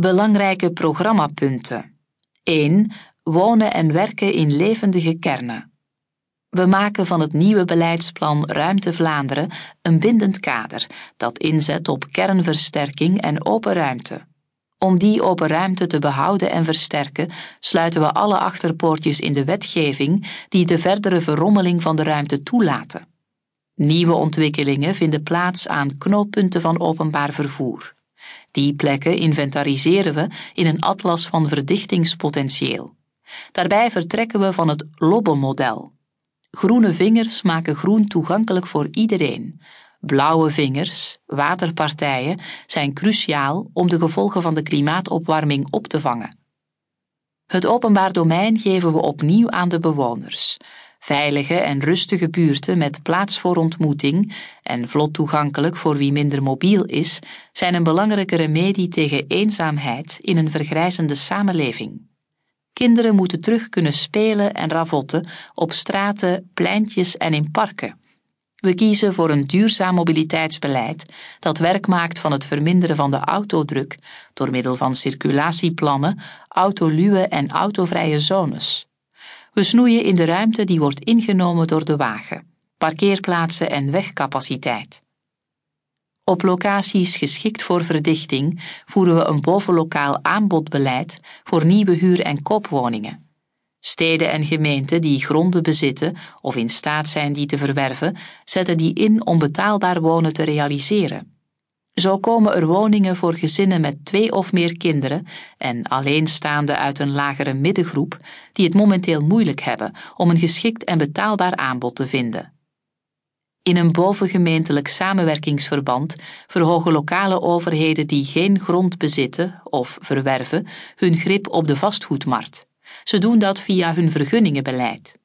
Belangrijke programmapunten. 1. Wonen en werken in levendige kernen. We maken van het nieuwe beleidsplan Ruimte Vlaanderen een bindend kader dat inzet op kernversterking en open ruimte. Om die open ruimte te behouden en versterken, sluiten we alle achterpoortjes in de wetgeving die de verdere verrommeling van de ruimte toelaten. Nieuwe ontwikkelingen vinden plaats aan knooppunten van openbaar vervoer. Die plekken inventariseren we in een atlas van verdichtingspotentieel. Daarbij vertrekken we van het Lobbe-model. Groene vingers maken groen toegankelijk voor iedereen. Blauwe vingers, waterpartijen, zijn cruciaal om de gevolgen van de klimaatopwarming op te vangen. Het openbaar domein geven we opnieuw aan de bewoners. Veilige en rustige buurten met plaats voor ontmoeting en vlot toegankelijk voor wie minder mobiel is, zijn een belangrijke remedie tegen eenzaamheid in een vergrijzende samenleving. Kinderen moeten terug kunnen spelen en ravotten op straten, pleintjes en in parken. We kiezen voor een duurzaam mobiliteitsbeleid dat werk maakt van het verminderen van de autodruk door middel van circulatieplannen, autoluwe en autovrije zones. We snoeien in de ruimte die wordt ingenomen door de wagen, parkeerplaatsen en wegcapaciteit. Op locaties geschikt voor verdichting voeren we een bovenlokaal aanbodbeleid voor nieuwe huur- en koopwoningen. Steden en gemeenten die gronden bezitten of in staat zijn die te verwerven, zetten die in om betaalbaar wonen te realiseren. Zo komen er woningen voor gezinnen met twee of meer kinderen en alleenstaanden uit een lagere middengroep die het momenteel moeilijk hebben om een geschikt en betaalbaar aanbod te vinden. In een bovengemeentelijk samenwerkingsverband verhogen lokale overheden die geen grond bezitten of verwerven hun grip op de vastgoedmarkt. Ze doen dat via hun vergunningenbeleid.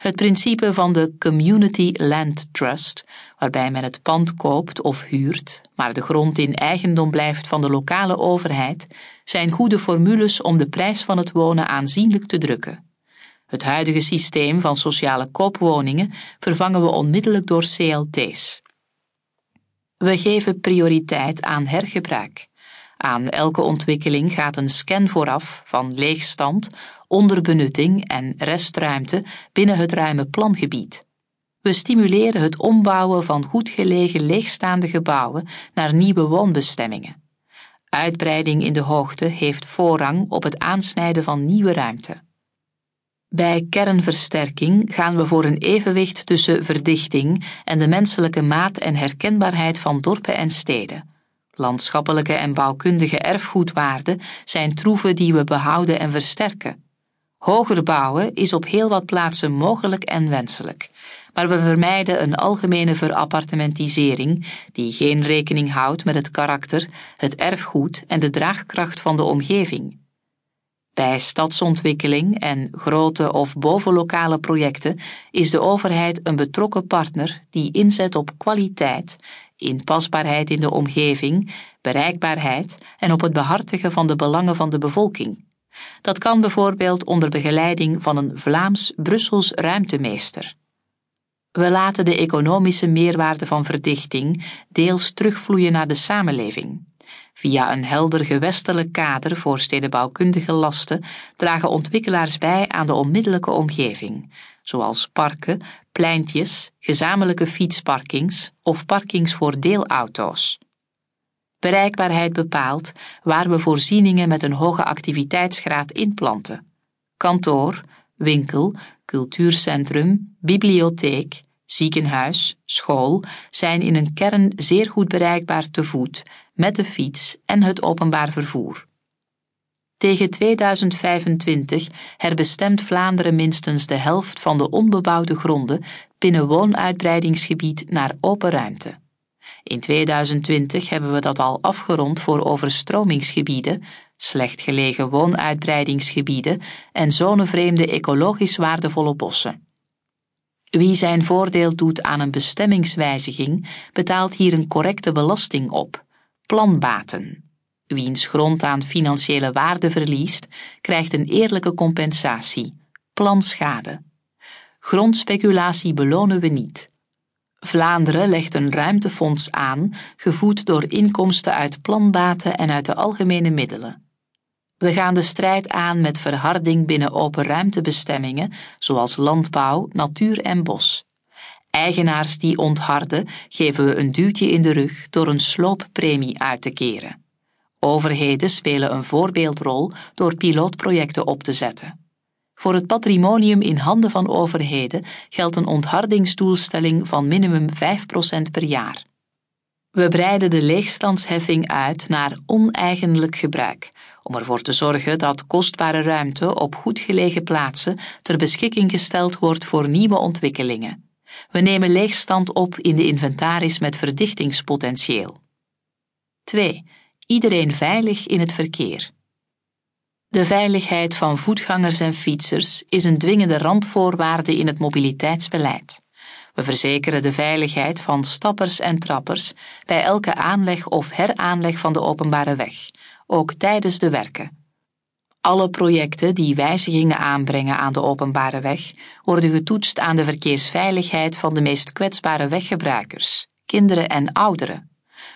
Het principe van de Community Land Trust, waarbij men het pand koopt of huurt, maar de grond in eigendom blijft van de lokale overheid, zijn goede formules om de prijs van het wonen aanzienlijk te drukken. Het huidige systeem van sociale koopwoningen vervangen we onmiddellijk door CLT's. We geven prioriteit aan hergebruik. Aan elke ontwikkeling gaat een scan vooraf van leegstand, onderbenutting en restruimte binnen het ruime plangebied. We stimuleren het ombouwen van goed gelegen leegstaande gebouwen naar nieuwe woonbestemmingen. Uitbreiding in de hoogte heeft voorrang op het aansnijden van nieuwe ruimte. Bij kernversterking gaan we voor een evenwicht tussen verdichting en de menselijke maat en herkenbaarheid van dorpen en steden. Landschappelijke en bouwkundige erfgoedwaarden zijn troeven die we behouden en versterken. Hoger bouwen is op heel wat plaatsen mogelijk en wenselijk, maar we vermijden een algemene verappartementisering die geen rekening houdt met het karakter, het erfgoed en de draagkracht van de omgeving. Bij stadsontwikkeling en grote of bovenlokale projecten is de overheid een betrokken partner die inzet op kwaliteit, inpasbaarheid in de omgeving, bereikbaarheid en op het behartigen van de belangen van de bevolking. Dat kan bijvoorbeeld onder begeleiding van een Vlaams-Brussels ruimtemeester. We laten de economische meerwaarde van verdichting deels terugvloeien naar de samenleving. Via een helder gewestelijk kader voor stedenbouwkundige lasten dragen ontwikkelaars bij aan de onmiddellijke omgeving, zoals parken, pleintjes, gezamenlijke fietsparkings of parkings voor deelauto's. Bereikbaarheid bepaalt waar we voorzieningen met een hoge activiteitsgraad inplanten. Kantoor, winkel, cultuurcentrum, bibliotheek, ziekenhuis, school zijn in een kern zeer goed bereikbaar te voet, met de fiets en het openbaar vervoer. Tegen 2025 herbestemt Vlaanderen minstens de helft van de onbebouwde gronden binnen woonuitbreidingsgebied naar open ruimte. In 2020 hebben we dat al afgerond voor overstromingsgebieden, slecht gelegen woonuitbreidingsgebieden en zonevreemde ecologisch waardevolle bossen. Wie zijn voordeel doet aan een bestemmingswijziging, betaalt hier een correcte belasting op, planbaten. Wiens grond aan financiële waarde verliest, krijgt een eerlijke compensatie, planschade. Grondspeculatie belonen we niet. Vlaanderen legt een ruimtefonds aan, gevoed door inkomsten uit planbaten en uit de algemene middelen. We gaan de strijd aan met verharding binnen open ruimtebestemmingen, zoals landbouw, natuur en bos. Eigenaars die ontharden, geven we een duwtje in de rug door een slooppremie uit te keren. Overheden spelen een voorbeeldrol door pilootprojecten op te zetten. Voor het patrimonium in handen van overheden geldt een onthardingsdoelstelling van minimum 5% per jaar. We breiden de leegstandsheffing uit naar oneigenlijk gebruik, om ervoor te zorgen dat kostbare ruimte op goed gelegen plaatsen ter beschikking gesteld wordt voor nieuwe ontwikkelingen. We nemen leegstand op in de inventaris met verdichtingspotentieel. 2. Iedereen veilig in het verkeer. De veiligheid van voetgangers en fietsers is een dwingende randvoorwaarde in het mobiliteitsbeleid. We verzekeren de veiligheid van stappers en trappers bij elke aanleg of heraanleg van de openbare weg, ook tijdens de werken. Alle projecten die wijzigingen aanbrengen aan de openbare weg worden getoetst aan de verkeersveiligheid van de meest kwetsbare weggebruikers, kinderen en ouderen.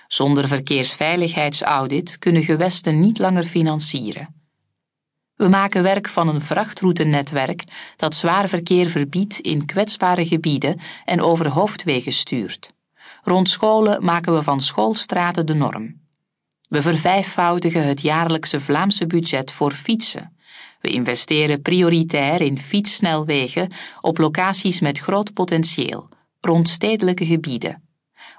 Zonder verkeersveiligheidsaudit kunnen gewesten niet langer financieren. We maken werk van een vrachtroutenetwerk dat zwaar verkeer verbiedt in kwetsbare gebieden en over hoofdwegen stuurt. Rond scholen maken we van schoolstraten de norm. We vervijfvoudigen het jaarlijkse Vlaamse budget voor fietsen. We investeren prioritair in fietssnelwegen op locaties met groot potentieel, rond stedelijke gebieden.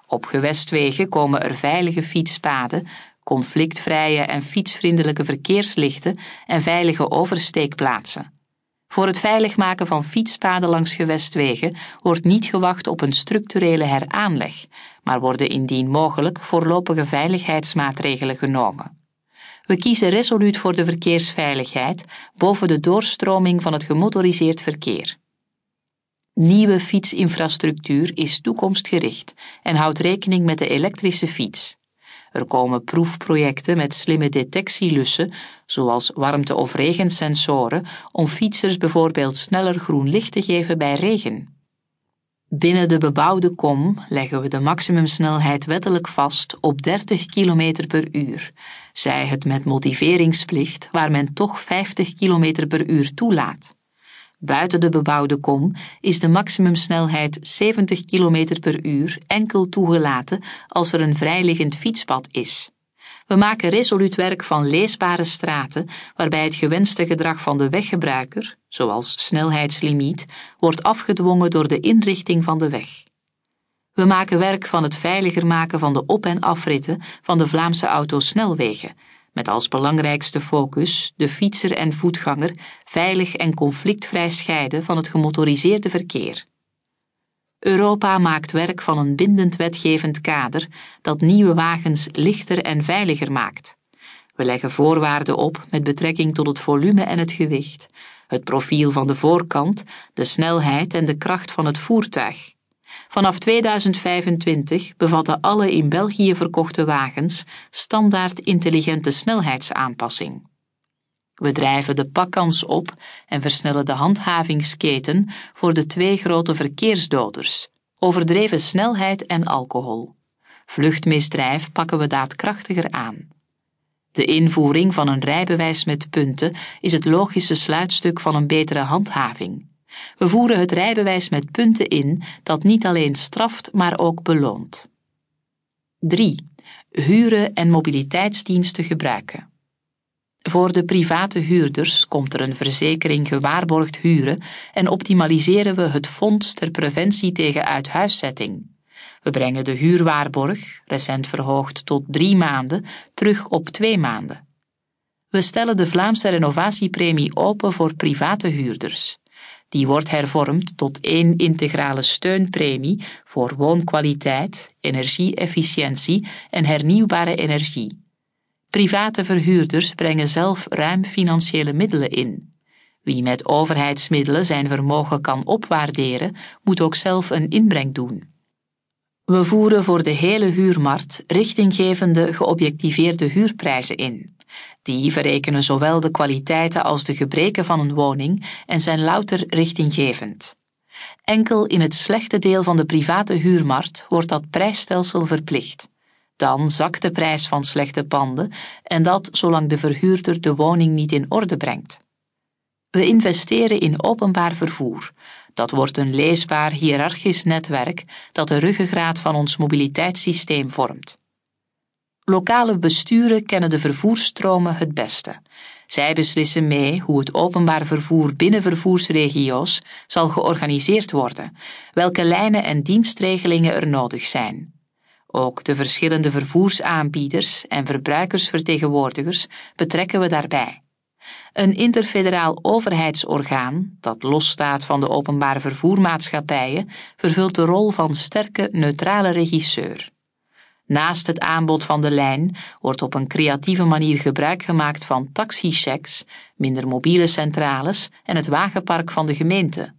Op gewestwegen komen er veilige fietspaden, conflictvrije en fietsvriendelijke verkeerslichten en veilige oversteekplaatsen. Voor het veilig maken van fietspaden langs gewestwegen wordt niet gewacht op een structurele heraanleg, maar worden indien mogelijk voorlopige veiligheidsmaatregelen genomen. We kiezen resoluut voor de verkeersveiligheid boven de doorstroming van het gemotoriseerd verkeer. Nieuwe fietsinfrastructuur is toekomstgericht en houdt rekening met de elektrische fiets. Er komen proefprojecten met slimme detectielussen, zoals warmte- of regensensoren, om fietsers bijvoorbeeld sneller groen licht te geven bij regen. Binnen de bebouwde kom leggen we de maximumsnelheid wettelijk vast op 30 km per uur, zij het met motiveringsplicht waar men toch 50 km per uur toelaat. Buiten de bebouwde kom is de maximumsnelheid 70 km per uur enkel toegelaten als er een vrijliggend fietspad is. We maken resoluut werk van leesbare straten waarbij het gewenste gedrag van de weggebruiker, zoals snelheidslimiet, wordt afgedwongen door de inrichting van de weg. We maken werk van het veiliger maken van de op- en afritten van de Vlaamse autosnelwegen, met als belangrijkste focus de fietser en voetganger veilig en conflictvrij scheiden van het gemotoriseerde verkeer. Europa maakt werk van een bindend wetgevend kader dat nieuwe wagens lichter en veiliger maakt. We leggen voorwaarden op met betrekking tot het volume en het gewicht, het profiel van de voorkant, de snelheid en de kracht van het voertuig. Vanaf 2025 bevatten alle in België verkochte wagens standaard intelligente snelheidsaanpassing. We drijven de pakkans op en versnellen de handhavingsketen voor de twee grote verkeersdoders, overdreven snelheid en alcohol. Vluchtmisdrijf pakken we daadkrachtiger aan. De invoering van een rijbewijs met punten is het logische sluitstuk van een betere handhaving. We voeren het rijbewijs met punten in dat niet alleen straft, maar ook beloont. 3. Huren en mobiliteitsdiensten gebruiken. Voor de private huurders komt er een verzekering gewaarborgd huren en optimaliseren we het fonds ter preventie tegen uithuiszetting. We brengen de huurwaarborg, recent verhoogd tot drie maanden, terug op twee maanden. We stellen de Vlaamse renovatiepremie open voor private huurders. Die wordt hervormd tot één integrale steunpremie voor woonkwaliteit, energieefficiëntie en hernieuwbare energie. Private verhuurders brengen zelf ruim financiële middelen in. Wie met overheidsmiddelen zijn vermogen kan opwaarderen, moet ook zelf een inbreng doen. We voeren voor de hele huurmarkt richtinggevende geobjectiveerde huurprijzen in. Die verrekenen zowel de kwaliteiten als de gebreken van een woning en zijn louter richtinggevend. Enkel in het slechte deel van de private huurmarkt wordt dat prijsstelsel verplicht. Dan zakt de prijs van slechte panden en dat zolang de verhuurder de woning niet in orde brengt. We investeren in openbaar vervoer. Dat wordt een leesbaar hiërarchisch netwerk dat de ruggengraat van ons mobiliteitssysteem vormt. Lokale besturen kennen de vervoersstromen het beste. Zij beslissen mee hoe het openbaar vervoer binnen vervoersregio's zal georganiseerd worden, welke lijnen en dienstregelingen er nodig zijn. Ook de verschillende vervoersaanbieders en verbruikersvertegenwoordigers betrekken we daarbij. Een interfederaal overheidsorgaan, dat losstaat van de openbare vervoermaatschappijen, vervult de rol van sterke neutrale regisseur. Naast het aanbod van de lijn wordt op een creatieve manier gebruik gemaakt van taxichecks, minder mobiele centrales en het wagenpark van de gemeente.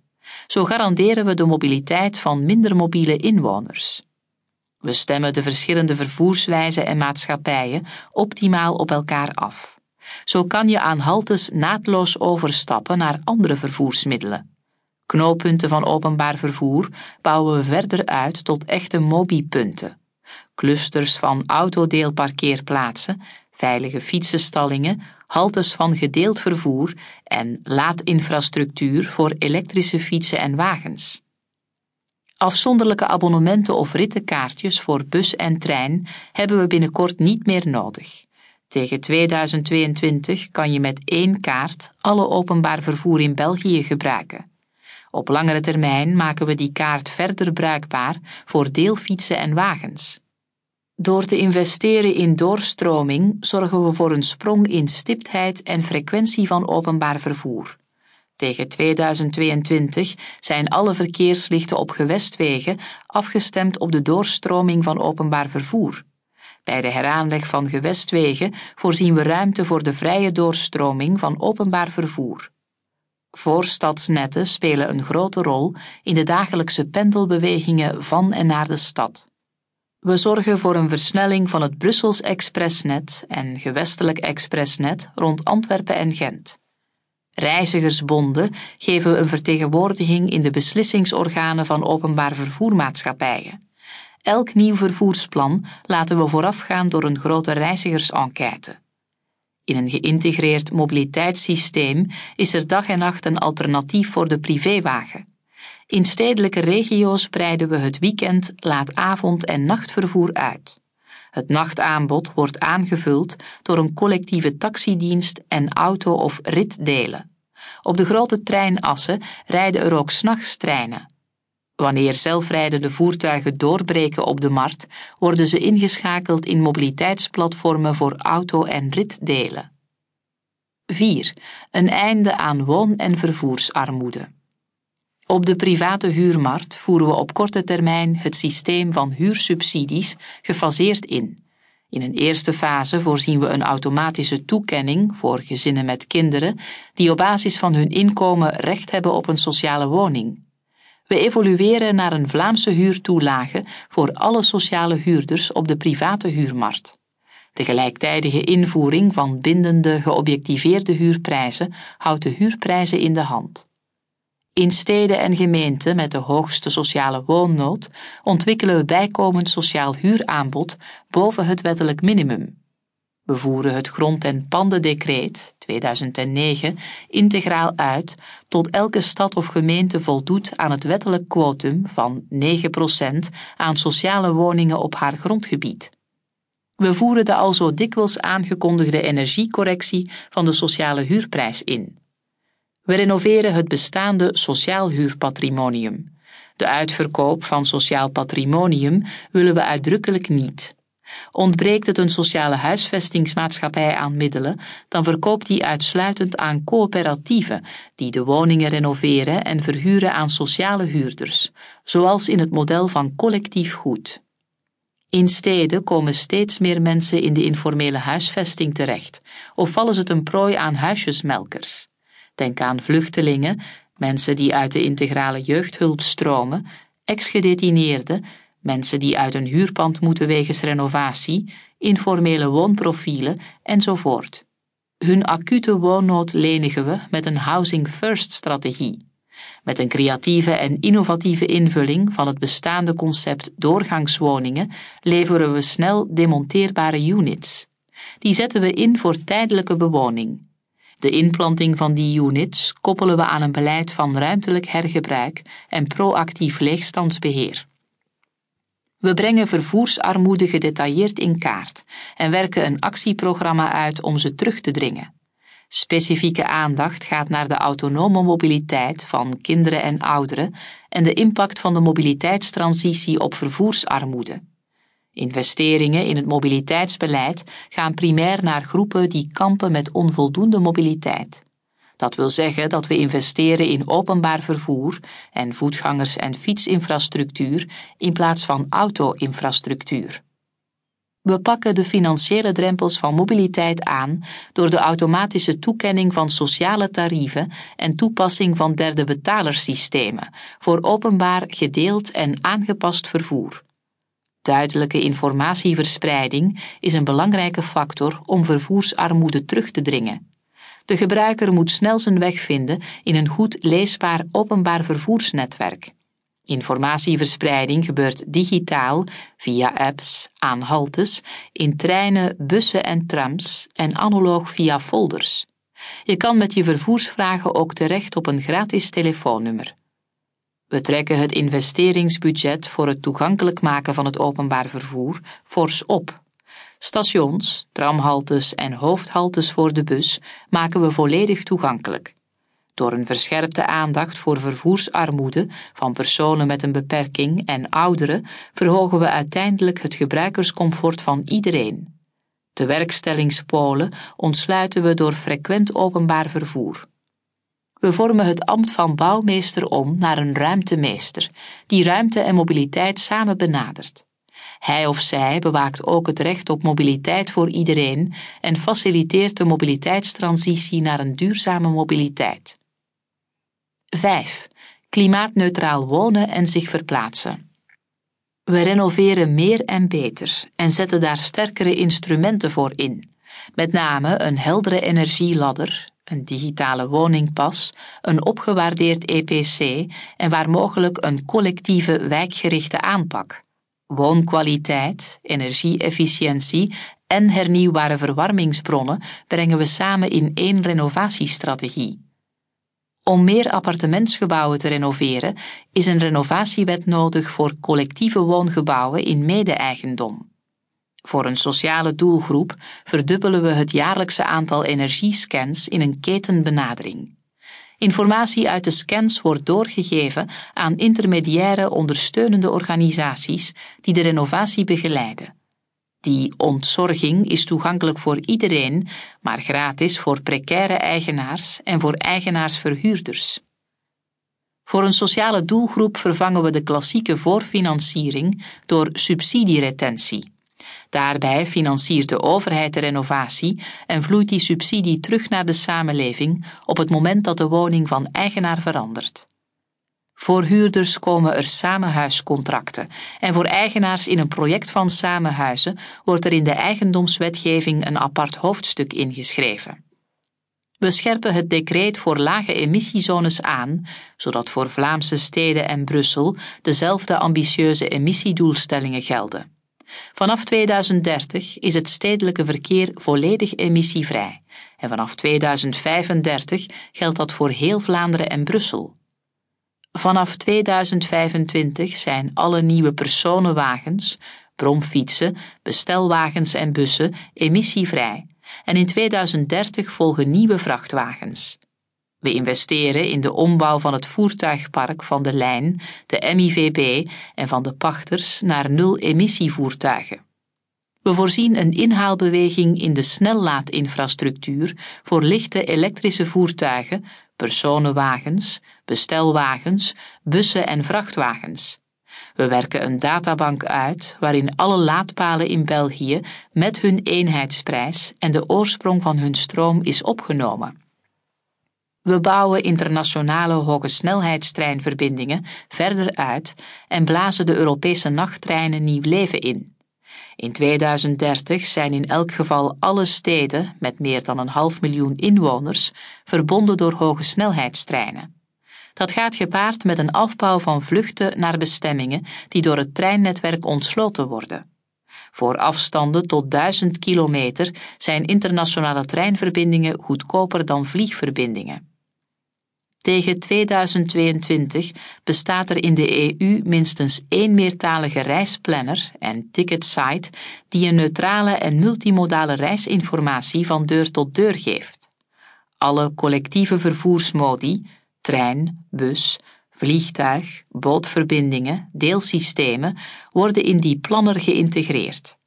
Zo garanderen we de mobiliteit van minder mobiele inwoners. We stemmen de verschillende vervoerswijzen en maatschappijen optimaal op elkaar af. Zo kan je aan haltes naadloos overstappen naar andere vervoersmiddelen. Knooppunten van openbaar vervoer bouwen we verder uit tot echte mobiepunten. Clusters van autodeelparkeerplaatsen, veilige fietsenstallingen, haltes van gedeeld vervoer en laadinfrastructuur voor elektrische fietsen en wagens. Afzonderlijke abonnementen of rittenkaartjes voor bus en trein hebben we binnenkort niet meer nodig. Tegen 2022 kan je met één kaart alle openbaar vervoer in België gebruiken. Op langere termijn maken we die kaart verder bruikbaar voor deelfietsen en wagens. Door te investeren in doorstroming zorgen we voor een sprong in stiptheid en frequentie van openbaar vervoer. Tegen 2022 zijn alle verkeerslichten op gewestwegen afgestemd op de doorstroming van openbaar vervoer. Bij de heraanleg van gewestwegen voorzien we ruimte voor de vrije doorstroming van openbaar vervoer. Voorstadsnetten spelen een grote rol in de dagelijkse pendelbewegingen van en naar de stad. We zorgen voor een versnelling van het Brussels expressnet en gewestelijk expressnet rond Antwerpen en Gent. Reizigersbonden geven een vertegenwoordiging in de beslissingsorganen van openbaar vervoermaatschappijen. Elk nieuw vervoersplan laten we voorafgaan door een grote reizigersenquête. In een geïntegreerd mobiliteitssysteem is er dag en nacht een alternatief voor de privéwagen. In stedelijke regio's breiden we het weekend, laatavond en nachtvervoer uit. Het nachtaanbod wordt aangevuld door een collectieve taxidienst en auto- of ritdelen. Op de grote treinassen rijden er ook s'nachts treinen. Wanneer zelfrijdende voertuigen doorbreken op de markt, worden ze ingeschakeld in mobiliteitsplatformen voor auto- en ritdelen. 4. Een einde aan woon- en vervoersarmoede. Op de private huurmarkt voeren we op korte termijn het systeem van huursubsidies gefaseerd in. In een eerste fase voorzien we een automatische toekenning voor gezinnen met kinderen die op basis van hun inkomen recht hebben op een sociale woning. We evolueren naar een Vlaamse huurtoelage voor alle sociale huurders op de private huurmarkt. De gelijktijdige invoering van bindende geobjectiveerde huurprijzen houdt de huurprijzen in de hand. In steden en gemeenten met de hoogste sociale woonnood ontwikkelen we bijkomend sociaal huuraanbod boven het wettelijk minimum. We voeren het grond- en pandendecreet 2009 integraal uit tot elke stad of gemeente voldoet aan het wettelijk quotum van 9% aan sociale woningen op haar grondgebied. We voeren de al zo dikwijls aangekondigde energiecorrectie van de sociale huurprijs in. We renoveren het bestaande sociaal huurpatrimonium. De uitverkoop van sociaal patrimonium willen we uitdrukkelijk niet. Ontbreekt het een sociale huisvestingsmaatschappij aan middelen, dan verkoopt die uitsluitend aan coöperatieven die de woningen renoveren en verhuren aan sociale huurders, zoals in het model van collectief goed. In steden komen steeds meer mensen in de informele huisvesting terecht, of vallen ze ten prooi aan huisjesmelkers. Denk aan vluchtelingen, mensen die uit de integrale jeugdhulp stromen, ex-gedetineerden, mensen die uit een huurpand moeten wegens renovatie, informele woonprofielen enzovoort. Hun acute woonnood lenigen we met een Housing First strategie. Met een creatieve en innovatieve invulling van het bestaande concept doorgangswoningen leveren we snel demonteerbare units. Die zetten we in voor tijdelijke bewoning. De inplanting van die units koppelen we aan een beleid van ruimtelijk hergebruik en proactief leegstandsbeheer. We brengen vervoersarmoede gedetailleerd in kaart en werken een actieprogramma uit om ze terug te dringen. Specifieke aandacht gaat naar de autonome mobiliteit van kinderen en ouderen en de impact van de mobiliteitstransitie op vervoersarmoede. Investeringen in het mobiliteitsbeleid gaan primair naar groepen die kampen met onvoldoende mobiliteit. Dat wil zeggen dat we investeren in openbaar vervoer en voetgangers- en fietsinfrastructuur in plaats van auto-infrastructuur. We pakken de financiële drempels van mobiliteit aan door de automatische toekenning van sociale tarieven en toepassing van derde betalersystemen voor openbaar, gedeeld en aangepast vervoer. Duidelijke informatieverspreiding is een belangrijke factor om vervoersarmoede terug te dringen. De gebruiker moet snel zijn weg vinden in een goed leesbaar openbaar vervoersnetwerk. Informatieverspreiding gebeurt digitaal via apps, aan haltes, in treinen, bussen en trams en analoog via folders. Je kan met je vervoersvragen ook terecht op een gratis telefoonnummer. We trekken het investeringsbudget voor het toegankelijk maken van het openbaar vervoer fors op. Stations, tramhaltes en hoofdhaltes voor de bus maken we volledig toegankelijk. Door een verscherpte aandacht voor vervoersarmoede van personen met een beperking en ouderen verhogen we uiteindelijk het gebruikerscomfort van iedereen. De werkstellingspolen ontsluiten we door frequent openbaar vervoer. We vormen het ambt van bouwmeester om naar een ruimtemeester, die ruimte en mobiliteit samen benadert. Hij of zij bewaakt ook het recht op mobiliteit voor iedereen en faciliteert de mobiliteitstransitie naar een duurzame mobiliteit. 5. Klimaatneutraal wonen en zich verplaatsen. We renoveren meer en beter en zetten daar sterkere instrumenten voor in, met name een heldere energieladder, een digitale woningpas, een opgewaardeerd EPC en waar mogelijk een collectieve wijkgerichte aanpak. Woonkwaliteit, energieefficiëntie en hernieuwbare verwarmingsbronnen brengen we samen in één renovatiestrategie. Om meer appartementsgebouwen te renoveren is een renovatiewet nodig voor collectieve woongebouwen in mede-eigendom. Voor een sociale doelgroep verdubbelen we het jaarlijkse aantal energiescans in een ketenbenadering. Informatie uit de scans wordt doorgegeven aan intermediaire ondersteunende organisaties die de renovatie begeleiden. Die ontzorging is toegankelijk voor iedereen, maar gratis voor precaire eigenaars en voor eigenaarsverhuurders. Voor een sociale doelgroep vervangen we de klassieke voorfinanciering door subsidieretentie. Daarbij financiert de overheid de renovatie en vloeit die subsidie terug naar de samenleving op het moment dat de woning van eigenaar verandert. Voor huurders komen er samenhuiscontracten en voor eigenaars in een project van samenhuizen wordt er in de eigendomswetgeving een apart hoofdstuk ingeschreven. We scherpen het decreet voor lage emissiezones aan, zodat voor Vlaamse steden en Brussel dezelfde ambitieuze emissiedoelstellingen gelden. Vanaf 2030 is het stedelijke verkeer volledig emissievrij en vanaf 2035 geldt dat voor heel Vlaanderen en Brussel. Vanaf 2025 zijn alle nieuwe personenwagens, bromfietsen, bestelwagens en bussen emissievrij en in 2030 volgen nieuwe vrachtwagens. We investeren in de ombouw van het voertuigpark van de lijn, de MIVB en van de pachters naar nul-emissievoertuigen. We voorzien een inhaalbeweging in de snellaadinfrastructuur voor lichte elektrische voertuigen, personenwagens, bestelwagens, bussen en vrachtwagens. We werken een databank uit waarin alle laadpalen in België met hun eenheidsprijs en de oorsprong van hun stroom is opgenomen. We bouwen internationale hogesnelheidstreinverbindingen verder uit en blazen de Europese nachttreinen nieuw leven in. In 2030 zijn in elk geval alle steden met meer dan een half miljoen inwoners verbonden door hogesnelheidstreinen. Dat gaat gepaard met een afbouw van vluchten naar bestemmingen die door het treinnetwerk ontsloten worden. Voor afstanden tot 1000 kilometer zijn internationale treinverbindingen goedkoper dan vliegverbindingen. Tegen 2022 bestaat er in de EU minstens één meertalige reisplanner en ticketsite die een neutrale en multimodale reisinformatie van deur tot deur geeft. Alle collectieve vervoersmodi, trein, bus, vliegtuig, bootverbindingen, deelsystemen worden in die planner geïntegreerd.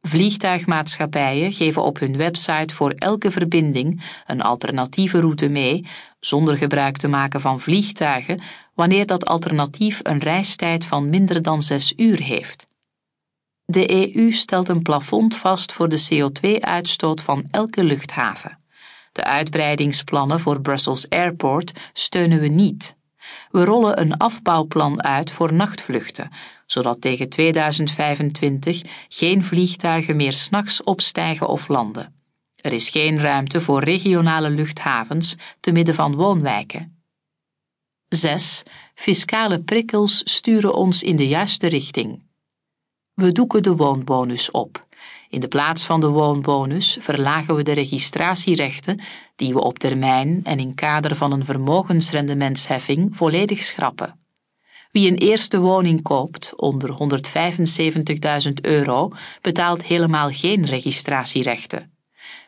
Vliegtuigmaatschappijen geven op hun website voor elke verbinding een alternatieve route mee, zonder gebruik te maken van vliegtuigen, wanneer dat alternatief een reistijd van minder dan zes uur heeft. De EU stelt een plafond vast voor de CO2-uitstoot van elke luchthaven. De uitbreidingsplannen voor Brussels Airport steunen we niet. We rollen een afbouwplan uit voor nachtvluchten, zodat tegen 2025 geen vliegtuigen meer s'nachts opstijgen of landen. Er is geen ruimte voor regionale luchthavens te midden van woonwijken. 6. Fiscale prikkels sturen ons in de juiste richting. We doeken de woonbonus op. In de plaats van de woonbonus verlagen we de registratierechten die we op termijn en in kader van een vermogensrendementsheffing volledig schrappen. Wie een eerste woning koopt onder 175.000 euro betaalt helemaal geen registratierechten.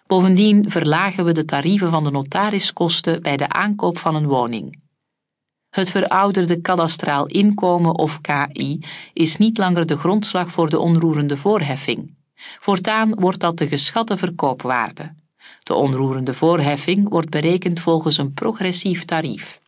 Bovendien verlagen we de tarieven van de notariskosten bij de aankoop van een woning. Het verouderde kadastraal inkomen of KI is niet langer de grondslag voor de onroerende voorheffing. Voortaan wordt dat de geschatte verkoopwaarde. De onroerende voorheffing wordt berekend volgens een progressief tarief.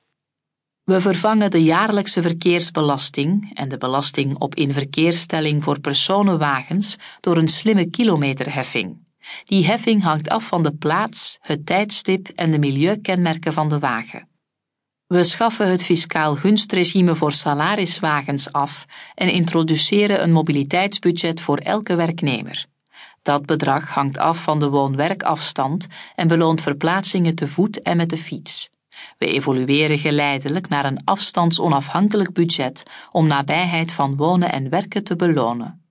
We vervangen de jaarlijkse verkeersbelasting en de belasting op inverkeerstelling voor personenwagens door een slimme kilometerheffing. Die heffing hangt af van de plaats, het tijdstip en de milieukenmerken van de wagen. We schaffen het fiscaal gunstregime voor salariswagens af en introduceren een mobiliteitsbudget voor elke werknemer. Dat bedrag hangt af van de woon-werkafstand en beloont verplaatsingen te voet en met de fiets. We evolueren geleidelijk naar een afstandsonafhankelijk budget om nabijheid van wonen en werken te belonen.